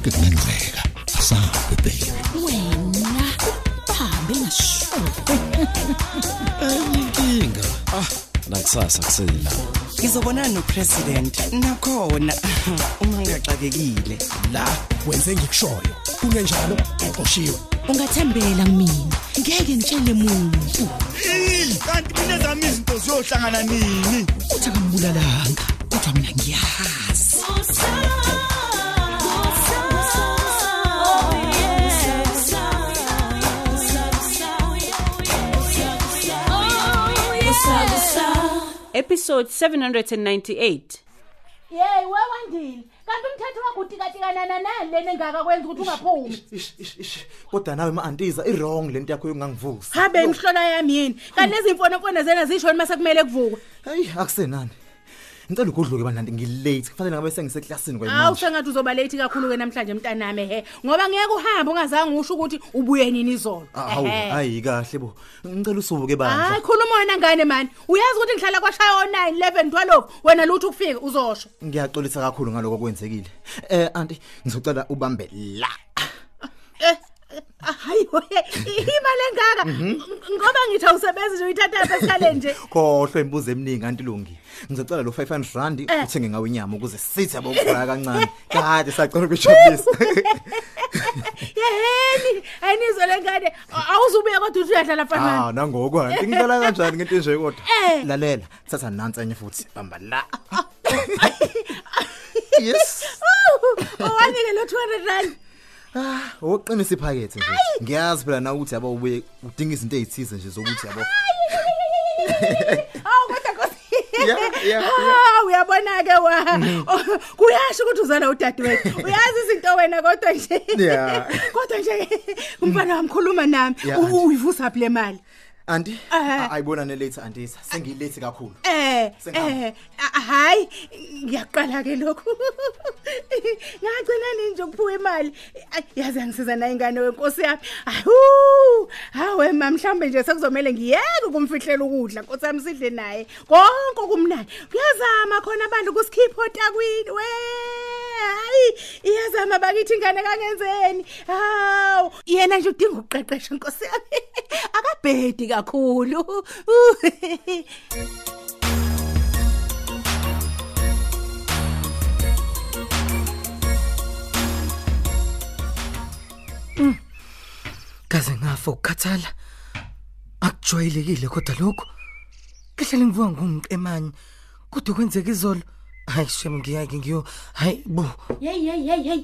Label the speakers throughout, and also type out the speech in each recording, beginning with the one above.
Speaker 1: konke kungenzeka asabe baby
Speaker 2: wena bahambe ngasho
Speaker 1: inkinga
Speaker 3: nakusasa kusela
Speaker 4: ngizobonana nopresident nakhona. Uma ngigaxakekile
Speaker 5: la wenze ngikushoyo. Kungenjalo uqoshiwe
Speaker 2: ungathembela kumina ngeke ngitshele muntu.
Speaker 6: Kanti mina zami izinto ziyohlangana nini?
Speaker 2: Uthi akambulalanga. Kodwa mina ngiyazi.
Speaker 7: Episode 798
Speaker 8: Yey wewandile kanti umthetho wakho utikatikana nani lena engaka kwenza ukuthi ungaphumi.
Speaker 9: Ish ish ish kodwa nawe ma-antiza i-wrong lento yakho yongangivusa
Speaker 8: habe imhlola yami yini? Kanti nezimfonomfono zena zisho mase kumele kuvukwe.
Speaker 9: Hayi akusenani. Ngicela ukudluke bananti ngilate? Kufanele ngabe sengiseklasini
Speaker 8: hawu
Speaker 9: kwayimanje
Speaker 8: sengathi uzoba late kakhulu ke namhlanje mntanami he. Ngoba ngeke uhambe ungazange usho ukuthi ubuye nini izolo.
Speaker 9: Hawu
Speaker 8: Ehhe.
Speaker 9: hayi kahle bo. Ngicela usuke
Speaker 8: hayi
Speaker 9: bandla
Speaker 8: khuluma wena ngane mani uyazi ukuthi ngihlala kwashaya o9 11 12 wena lutho ukufika uzosho.
Speaker 9: Ngiyaxolisa kakhulu ngaloko okwenzekile. Eh anti ngizocela ubambe la.
Speaker 8: Eh ah, hayi we imali engaka ngoba ngithi awusebenzi nje uyithatha apha esikaleni nje.
Speaker 9: Khohlwe imibuzo eminingi anti lungi ngizocela lo 500 rand
Speaker 8: Eh.
Speaker 9: uthenge ngawo inyama ukuze sithi abokufaka kancane. Kade sacela ukujabulisa
Speaker 8: yeheni ayinizwe lengane awuzubuye kodwa uthi uyahlala fanani
Speaker 9: ah nangoko anti ngidlala kanjani ngento enje kodwa
Speaker 8: Eh.
Speaker 9: lalela thatha nansi enye futhi. Bamba la. Yes.
Speaker 8: Owanike lo 200 rand.
Speaker 9: Ah, woqinisa iphakethe nje. Ngiyazi phela na ukuthi yabo ubuye udinga izinto ezithize nje zokuthi yabo.
Speaker 8: awu kodwa kodwa.
Speaker 9: Yeah, yeah,
Speaker 8: Ah, uyabona ke wa? Oh, kuyasho ukuthi uzala udadewethu. Uyazi izinto wena kodwa nje.
Speaker 9: Yeah.
Speaker 8: kodwa nje umfana wamkhuluma nami.
Speaker 9: Yeah,
Speaker 8: U-
Speaker 9: auntie.
Speaker 8: uyivusa phi le mali?
Speaker 9: Anti,
Speaker 8: Eh.
Speaker 9: ayibonane later antisa. Sengilate kakhulu.
Speaker 8: Eh,
Speaker 9: Sengihamba.
Speaker 8: eh, ah, hayi, ngiyaqala ke lokho. Ngagcina nini nje ukuphuwa imali. Ay, Yazi angisiza na ingane wenkosi yami. Awu, hawe mama mhlambe nje sekuzomela ngiyeke ukumfihlela ukudla. Nkosi yami sidle naye. Konke kumnandi. Kuyazama khona abantu kusikhipha otakwini. We, hayi, iyazama bakithi ingane kangenzeni. Hawu, yena nje udinga ukuqeqesha nkosi yami. Akabhedi kakhulu.
Speaker 10: kaze ngafa ukukhathala akujwayelekile kodwa lokho ngihlale ngivuka ngumqemanye kodwa kwenzeka izolo hayi shem ngiyake ngiyo hayi bu
Speaker 8: Hey hey hey hey.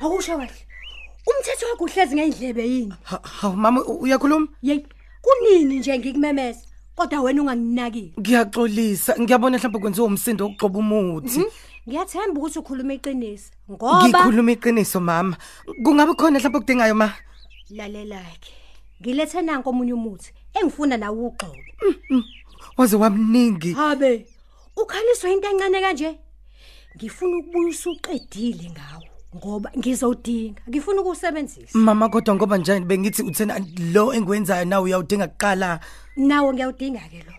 Speaker 8: Awusho kahle. Umthetho wakho uhlezi ngeindlebe yini?
Speaker 10: Ha- hawu mama u- uyakhuluma
Speaker 8: Hey. Kunini nje ngikumemeza? Kodwa wena unganginakile.
Speaker 10: ngiyaxolisa ngiyabona mhlawumbe kwenziwa umsindo wokuxoba umuthi
Speaker 8: Ngiyathemba ukuthi ukhuluma iqiniso. Ngoba
Speaker 10: ngikhuluma iqiniso mama kungabe khona mhlawumbe okudingayo ma
Speaker 8: lalela ke. Ngilethe nanko omunye umuthi engifuna nawo uxobo.
Speaker 10: waze wamningi
Speaker 8: Habe. Ukhaliswa into encane kanje. Ngifuna ukubuya usuqedile ngawo ngoba ngizodinga. Ngifuna ukusebenzisa.
Speaker 10: mama kodwa ngoba njani bengithi uthena lo engwenzayo nawe uyawudinga kuqala
Speaker 8: Nawo ngiyawudinga ke lo.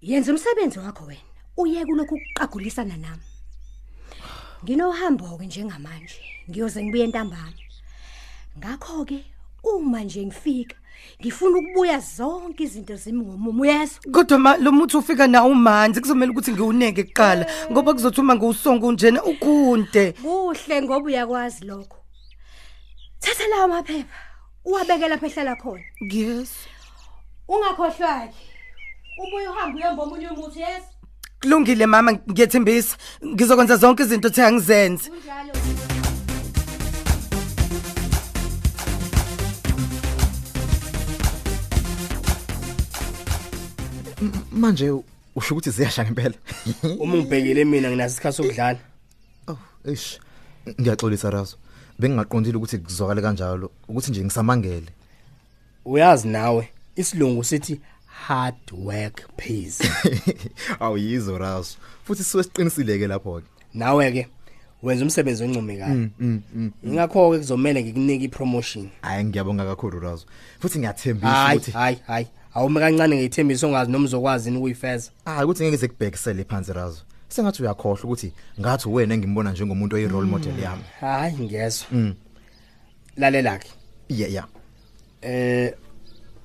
Speaker 8: Yenza umsebenzi wakho wena. Uye kulokhu ukuqagulisana nami. Nginohambo ke njengamanje. Ngiyoze ngibuye ntambama. Ngakho ke uma nje ngifika ngifuna ukubuya zonke izinto zimi ngomumo uyezwa
Speaker 10: kodwa ma lo muthi ufika nawo umanzi kuzomela ukuthi ngiwuneke kuqala ngoba kuzothi uma ngiwusonga unjena ukunde.
Speaker 8: Kuhle ngoba uyakwazi lokho. Thatha lawo maphepha uwabeke lapha ehlala khona.
Speaker 10: Yes.
Speaker 8: Ungakhohlwaki? Ubuye uhambe uyomba omunye umuthi yes?
Speaker 10: Kulungile mama ngiyethembisa. Ngizokwenza zonke izinto thi angizenze.
Speaker 8: Kunjalo.
Speaker 9: Manje usho ukuthi ziyasha ngempela.
Speaker 3: uma ngibhekele mina nginaso isikhathi sokudlala
Speaker 9: Oh, eish. Ngiyaxolisa Razo. Bengingaqondile ukuthi kuzwakale kanjalo, ukuthi nje ngisamangele.
Speaker 3: uyazi nawe isilungu sithi hard work pays
Speaker 9: Awuyizo Razo. Futhi siwe siqinisile lapho ke.
Speaker 3: nawe ke wenza umsebenzi oncomekayo ingakho ke kuzomela ngikunika ipromotion
Speaker 9: Hayi ngiyabonga kakhulu Razo. Futhi ngiyathembisa
Speaker 3: hayi
Speaker 9: ukuthi
Speaker 3: hayi hayi awume kancane ngiyithembisa ongazi noma uzokwazi ukuyifeza.
Speaker 9: Hayi ukuthi ngeke sekubhekisele phansi Razo. sengathi uyakhohlwa ukuthi ngathi wena engimbona njengomuntu oyi role model yami.
Speaker 3: hayi ngiyezwa
Speaker 9: Mm.
Speaker 3: lalela ke
Speaker 9: yeah yeah.
Speaker 3: Eh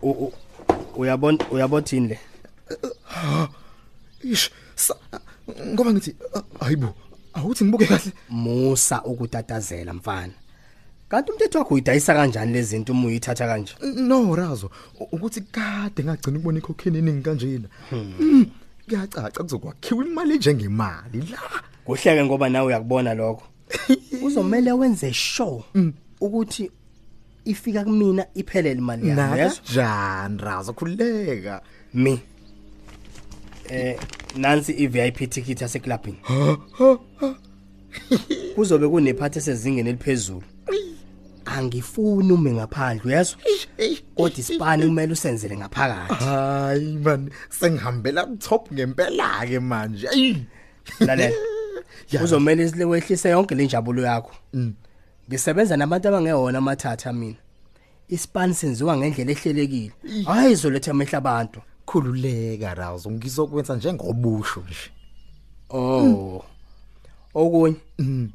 Speaker 3: u- u- uyabona uyabothini le?
Speaker 9: Ish sa- ngoba ngithi ah, hayibo awuthi ngibuke kahle.
Speaker 3: Musa ukutatazela mfana. Kanti umthetho wakho uyidayisa kanjani lezi zinto uma uyithatha kanje?
Speaker 9: No razo u- ukuthi kade ngagcina ukubona ikhokheni eningi kanjena. Mm, kuyacaca kuzokwakhiwa imali njengemali la.
Speaker 3: Kuhleke ngoba nawe uyakubona lokho. Uzomela wenze sure ukuthi ifika kumina iphelele imali yami yezwa
Speaker 9: nakanjani razo? Khuleka
Speaker 3: mi eh nansi iVIP ticket yaseclubini kuzobe kunephathi esezingeni eliphezulu. Angifuni ume ngaphandle uyezwa kodwa isipani kumele usenzele ngaphakathi.
Speaker 9: Hayi man sengihambela top ngempela ke manje ayi
Speaker 3: lalela uzomela isilewehlise yonke le njabulo yakho.
Speaker 9: Mm.
Speaker 3: ngisebenza nabantu abangewona amathatha mina. Isipani senziwa ngendlela ehlelekile. Hayi izoletha amehla abantu.
Speaker 9: Khululeka razo ngizokwenza njengobusho nje.
Speaker 3: Oh okunye?
Speaker 9: Mm.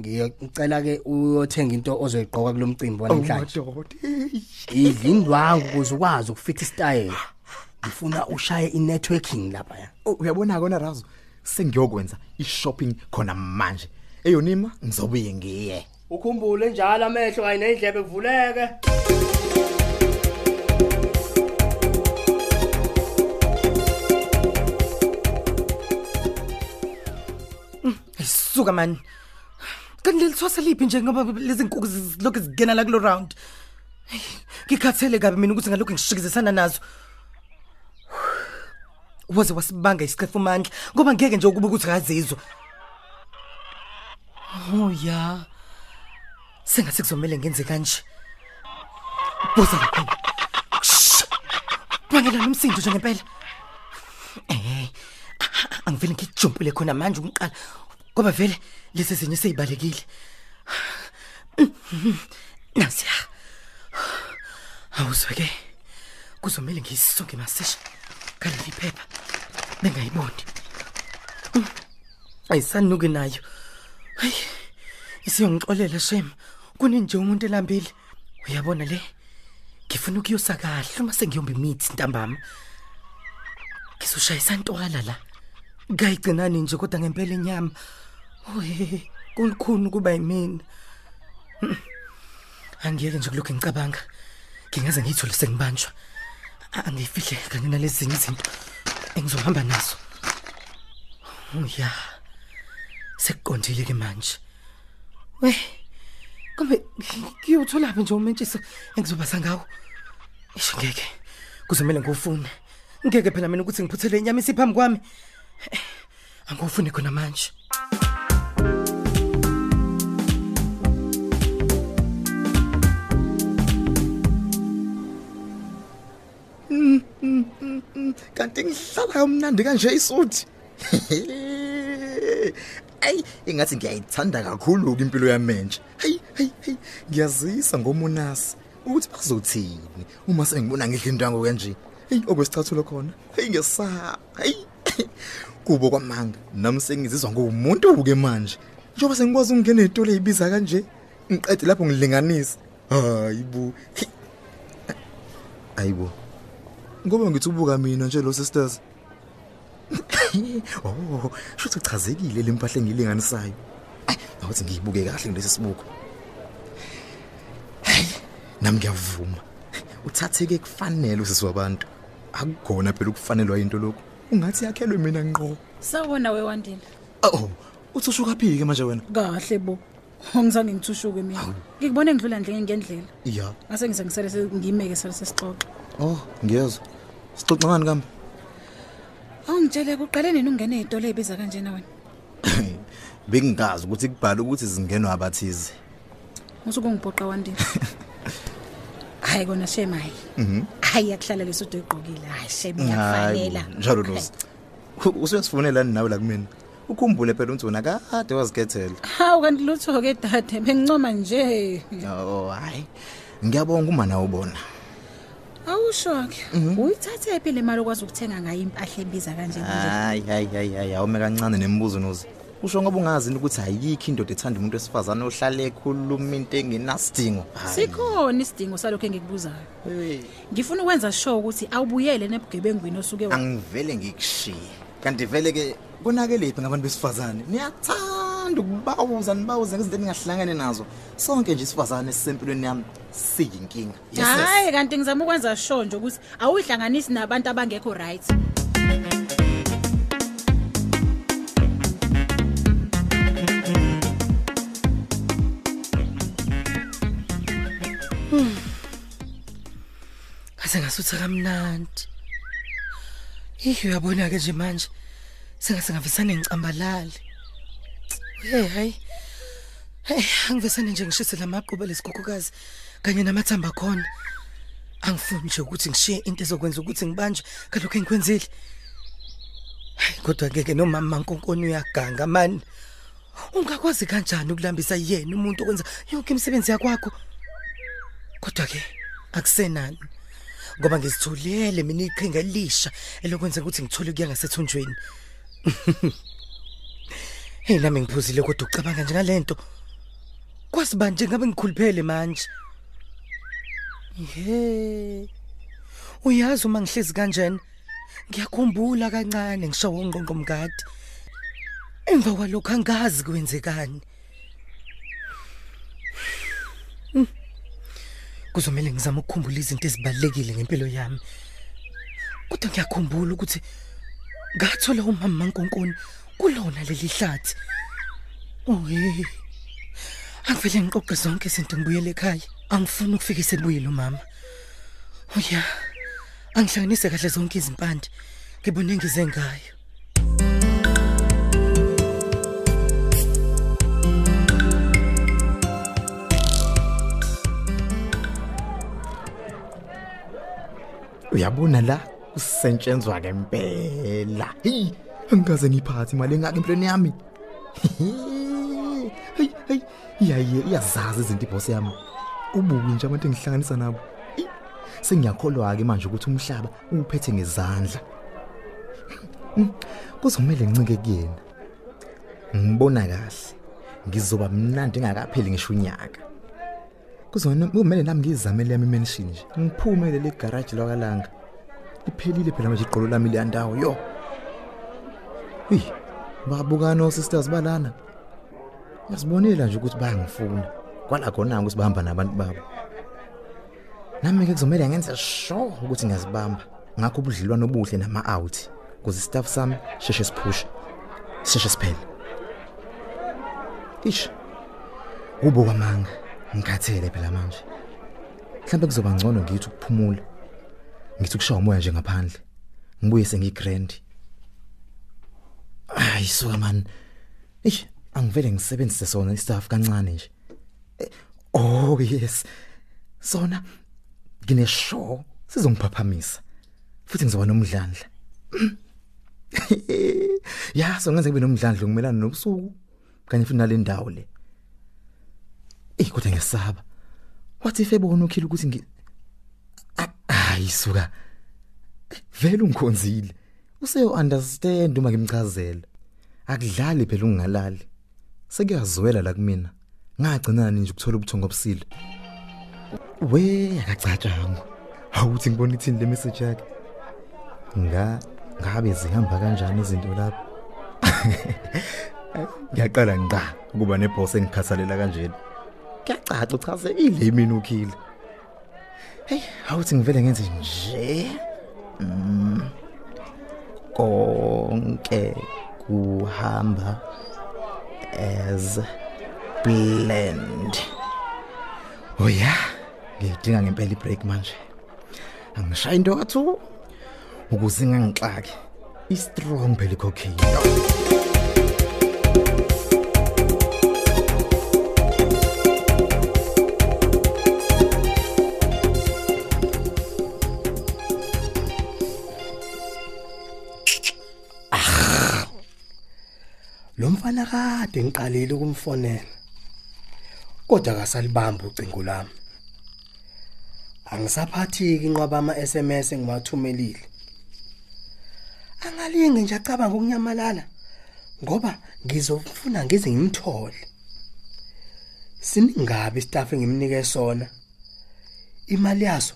Speaker 3: Ngiyacela ke uyothenga into ozoyiqoka kulomcimbi wanamhlanje
Speaker 9: madoda
Speaker 3: idlindwangu ukuze ukwazi ukufitha istyle ngifuna ushaye i-networking lapha ya.
Speaker 9: Oh, uyabona kona razo? Sengiyokwenza i-shopping khona manje. Eyonima ngizobuye ngiye.
Speaker 3: Ukhumbule njalo amehlo kanye nendlebe kuvuleke.
Speaker 10: Ayisuka man. Kanti lelithwasa liphi nje ngoba lezi nkukhu zilokhu zingena la kulo round. Hey, Ngikhathele kabi mina ukuthi ngalokho ngishikizisana nazo. Waze wasibanga isiqefu mandla ngoba ngeke nje ukuba ukuthi akazizwa. Oh ya. Sengathi kuzomela ngenze kanje. Boza lapha. Shh. Bangela nomsindo nje ngempela. Eh. Angivele ngijumpule khona manje umqala. Ngoba vele lezi zinye seyibalekile. Nasiya. Awuzwe ke. Kuzomela ngiyisonke masisha. Kaleli phepha. Bengayiboni. Mm. Ayisanuki nayo. Hayi. Isiyongixolela shem. Kuninje umuntu elambile. Uyabona le? Ngifuna ukuyosa kahle uma sengiyomba imithi ntambama. Ngizoshayisa ntwala la. Ngayigcinani nje kodwa ngempela inyama. Oye, kulukhuni kuba yimina. Mm. Angiyeke nje kulokho ngicabanga. Ngingaze ngiyithole sengibanjwa. A- Angifihle kanye nalezi izinto engizohamba nazo. Oh ya. Sekuqondile ke manje. We. Kambe ngiyothola nje umentshisi engizobasa ngawo. Isho ngeke. Kuzomela ngufune. Ngeke phela mina ukuthi ngiphuthele inyama isiphambi kwami. Eh, Angufuni khona manje.
Speaker 9: kanti ngihlala kamnandi kanje isuthi ayi ingathi ngiyayithanda kakhulu ke impilo yami manje hayi hayi hayi ngiyazisa ngomunasi ukuthi bazothini uma sengibona ngidla indwango kanje hey okwesicathulo khona. Hey ngesaba. Hey. Kubo kwamanga nami sengizizwa ngumuntu ke manje njengoba sengikwazi ukungena ezitolo ezibiza kanje ngiqede lapho ngilinganisa hayibo hayibo Ngoba ngithi ubuka mina nje lo sisters. oh, shothi uchazekile lempahla engilinganisayo. Ay, awuthi ngiyibuke kahle ngilesi sibuko. Nami ngiyavuma. Uthatheke kufanele usisi wabantu. Akukona phela ukufanelwa into lokho. Ungathi yakhelwe mina ngqo.
Speaker 8: Sawona wewandile.
Speaker 9: Oh, uthi usho kaphi ke manje wena?
Speaker 8: Kahle bo. Ngizange ngithushuke mina. Ngikubone ngidlula ndle ngendlela.
Speaker 9: Ya.
Speaker 8: Ase ngizengisele ngimeke sale sesixoxa.
Speaker 9: Oh, ngiyezwa. Sixoxa ngani kambe?
Speaker 8: Awungitshele kuqale nini ungene ezitolo ezibiza kanjena wena?
Speaker 9: Bengingazi ukuthi kubhala ukuthi zingenwa abathize.
Speaker 8: Usuke ngibhoqa wandile. Hayi kona shema hayi.
Speaker 9: Mhm.
Speaker 8: Hayi yakuhlala lesudo egqokile. Hayi shema
Speaker 9: Hayi,
Speaker 8: yakufanela.
Speaker 9: njalo nosi. Usuyasifonela nani nawe la kumina? Ukhumbule phela ukuthi wena kade wazikhethela.
Speaker 8: Hawu kanti lutho ke dade bengincoma nje.
Speaker 9: Oh hayi. Ngiyabonga uma nawe ubona.
Speaker 8: Awu ushoke uyithathe phi le mali okwazi ukuthenga ngayo impahla ebiza kanje nje
Speaker 9: hayi hayi hayi hayi awume kancane nemibuzo noze usho ngoba ungazini ukuthi ayikho indoda ethanda umuntu wesifazane ohlale ekhuluma into engenasidingo. Hayi.
Speaker 8: sikhona isidingo salokho engikubuzayo. Ngifuna ukwenza sure ukuthi awubuyele nebugebengwini osuke wa
Speaker 9: angivele ngikushiye. Kanti vele ke konakelephi ngabantu besifazane? Niyathanda ukubawuza nibawuze ngezinto eningahlangene nazo. Sonke nje isifazane esisempilweni yami siyinkinga. Yes, yes.
Speaker 8: hayi kanti ngizama ukwenza sure nje ukuthi awuyihlanganisi nabantu abangekho right.
Speaker 10: Kase ngasuthi kamnandi. Ihe uyabona ke nje manje. Sengase ngavisane ngicambalale. Hey hayi. Hey angivesane nje ngishise lamaqhuba lesigogekazi kanye namathamba khona. Angifuni nje ukuthi ngishiye into ezokwenza ukuthi ngibanje kalokho engikwenzile. Hayi kodwa ngeke nomama Mankonkoni uyaganga man. Ungakwazi kanjani ukulambisa yena umuntu okwenza yonke imisebenzi yakwakho? Kodwa ke akusenani. Ngoba ngizithulele mina iqhinga elisha elokwenza ukuthi ngithole ukuya ngasethunjweni. Hey nami ngiphuzile kodwa ucabanga nje ngalento. Kwazi banje ngabe ngikhuluphele manje? Ye uyazi uma ngihlezi kanjena ngiyakhumbula kancane ngisho ungqonqo mngadi emva kwalokho angazi kwenzekani. kuzomela ngizama ukukhumbula izinto ezibalekile ngempilo yami. Kodwa ngiyakhumbula ukuthi ngathola umama Mankonkoni kulona leli hlathi. Ohe angivele ngiqoqe zonke izinto ngibuyele ekhaya. Angifuni ukufika esebuyile umama oya angihlanganise kahle zonke izimpande ngibone ngize ngayo.
Speaker 9: Uyabona la? Kusetshenzwa ke impela. Hey angikaze ngiphathi imali engaka empilweni yami. Hey hey iyaye iyazazi izinto iboss yami. Ubuki nje abantu engihlanganisa nabo. Hey, sengiyakholwa ke manje ukuthi umhlaba uphethe ngezandla. Hmm, kuzomela ngincike kuyena. Ngibona kahle. Ngizoba mnandi ngakapheli ngisho unyaka. Kuzona kumele nami ngizamele yami mention nje. Ngiphumele le garage lwakalanga iphelile phela manje iqolo lami le ndawo yo. Hey babukana sisters balana. Yasibonela nje ukuthi bayangifuna. Kwala khona ukuthi bahamba nabantu babo. Nami ke kuzomela ngenze sure ukuthi ngiyazibamba. Ngakho ubudlelwano obuhle nama out ukuze staff sami sheshe siphushe sheshe siphele. Ish. Kubo kwamanga. Ngikhathele phela manje. Mhlawumbe kuzoba ngcono ngithi ukuphumula. Ngithi ukushaya umoya nje ngaphandle. Ngibuye sengigrand ay suka man. Ish angivele ngisebenzise sona istaff kancane nje. Eh, oh yes. Sona ngine show sizongiphaphamisa futhi ngizoba nomdlandla. Ya so ngenze kube nomdlandla ngumelana nobusuku kanye futhi nale ndawo le. Eh kodwa ngiyasaba. What if ebona ukhila ukuthi ngi Ah, hayi suka. Vele ungikhonzile. Useyo understand uma ngimchazela. Akudlali phela ungalali. Sekuyazwela la kumina. Ngagcina nje ukuthola ubuthongo obusile. We akacatshanga. Awuthi ngibona ithini le message yakhe. Nga ngabe zihamba kanjani izinto lapho? Ngiyaqala ngqa ukuba neboss engikhathalela kanjena. Kuyacaca uchazekile yimini ukhile hey awuthi ngivele ngenze nje? Mm. konke kuhamba as planned. Oh ya ngidinga ngempela ibreak manje. Angishaya into kathu? Ukuze ngangixaki i strong phela cocaine.
Speaker 3: Mfana kade ngiqalile ukumfonela kodwa akasalibamba ucingo lami Angisaphathiki inqwaba ama SMS engiwathumelile. Angalinge nje acabanga ukunyamalala ngoba ngizofuna ngize ngimthole. Siningabi staff engimnike sona. Imali yaso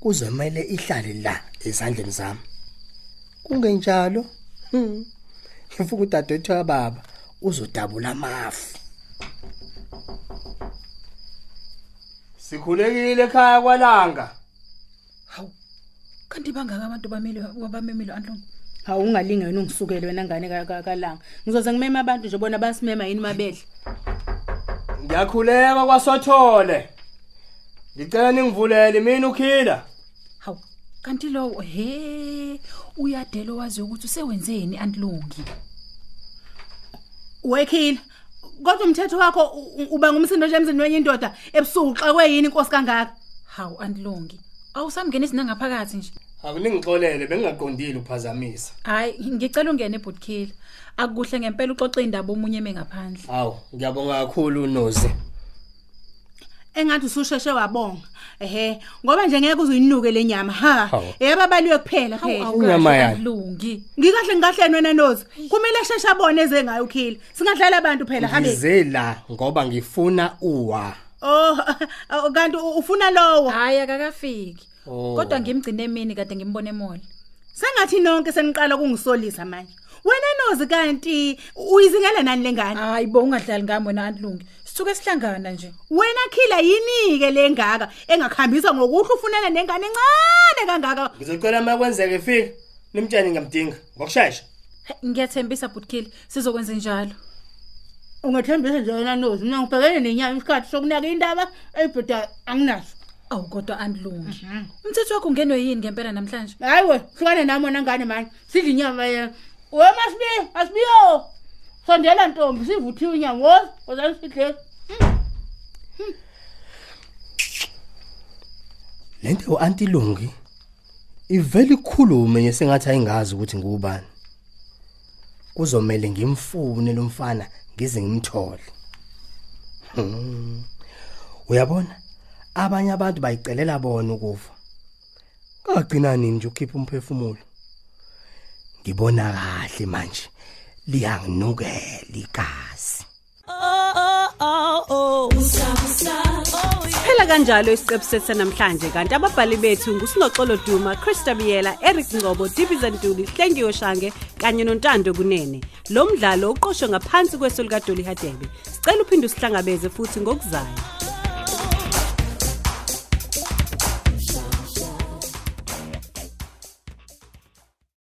Speaker 3: kuzomela ihlale la ezandleni zami. Kungenjalo, hm. Ngifuna udadewethu kababa uzodabula amafu. Sikhulekile ekhaya kwalanga.
Speaker 11: Hawu. Kanti bangaka abantu bamile wabamemile anhlongo.
Speaker 8: Hawu ungalinge wena ungisukele wena ngane ka- ka- kalanga. Ngizoze ngimema abantu nje bona basimema yini mabedle.
Speaker 3: Ngiyakhuleka kwasothole. Ngicela ningivulele mina ukhila.
Speaker 11: Hawu. Kanti lo he uyadelo wazi ukuthi usewenzeni antlungi.
Speaker 8: Wekhila. Kodwa umthetho wakho u- u- uba ngumsindo nje emzini wenye indoda ebusuku xa kweyini inkosi kangaka.
Speaker 11: Hawu antlungi. Awusamngenisi nangaphakathi nje.
Speaker 3: Akuningixolele bengingaqondile ukuphazamisa.
Speaker 11: Hayi ngicela ungene ebhodkila. Akukuhle ngempela uxoxe indaba omunye mengaphandle.
Speaker 3: Hawu, ngiyabonga kakhulu unozi.
Speaker 8: Engathi ususheshe wabonga. Ehe, ngoba nje ngeke uzuyinuke lenyama. Ha.
Speaker 3: Hawu.
Speaker 8: Yababaliwe kuphela
Speaker 11: Hawu
Speaker 8: phela.
Speaker 3: Inyama
Speaker 11: awukahle
Speaker 3: yani.
Speaker 11: antlungi.
Speaker 8: Ngikahle ngikahle wena nozi. Kumele sheshe abone eze ngayo ukhila. Singadlala abantu phela hambe.
Speaker 3: Ngize la ngoba ngifuna uwa.
Speaker 8: Oh, oh, kanti u- ufuna lowo.
Speaker 11: Hayi akakafiki.
Speaker 3: Oh.
Speaker 11: Kodwa ngimgcine emini kade ngimbone emall.
Speaker 8: Sengathi nonke seniqala kungisolisa manje. Wena nozi kanti uyizingela nani lengane?
Speaker 11: Hayi bo ungadlali ngami wena antlungi. Sisuke sihlangana nje.
Speaker 8: Wena khila yini ke lengaka engakhambisa ngokuhle ufunana nengane encane kangaka.
Speaker 3: Ngizocela makwenzeke fika. Nimtshene ngiyamdinga ngokusheshsha.
Speaker 11: He, Ngiyathembisa Bhutkile sizokwenza njalo.
Speaker 8: Ungathembisa nje wena nozi. Mina ngibhekene nenyama isikhathi sokunaka indaba eyibhoda anginaso.
Speaker 11: Awu kodwa antlungi. Umthetho wakho ungenwe yini ngempela namhlanje?
Speaker 8: Hayi we, hlukane nami wena ngane manje. Sidla inyama yena. We masibi, asibiyo. Sondela ntombi sivuthiwe inyama woza, wozani sidle.
Speaker 3: Lento uanti Lungi ivele ikhulume nje sengathi ayingazi ukuthi ngubani. Kuzomela ngimfune lo mfana ngize ngimthole. Hmm. Uyabona? Abanye abantu bayicelela bona ukufa. Kagcina nini nje ukhipha umphefumulo. Ngibona kahle manje liyanginukela igazi.
Speaker 7: Phela kanjalo isiqebu sethu namhlanje kanti ababhali bethu ngusinoxolo Duma, Christa Biyela, Eric Ngobo, Dibiza Ntuli, Hlengiwe Shange kanye noNtando Kunene. Lo mdlalo uqoqwwe ngaphansi kweso lika Dolly Hadebe. Sicela uphinde usihlangabeze futhi ngokuzayo.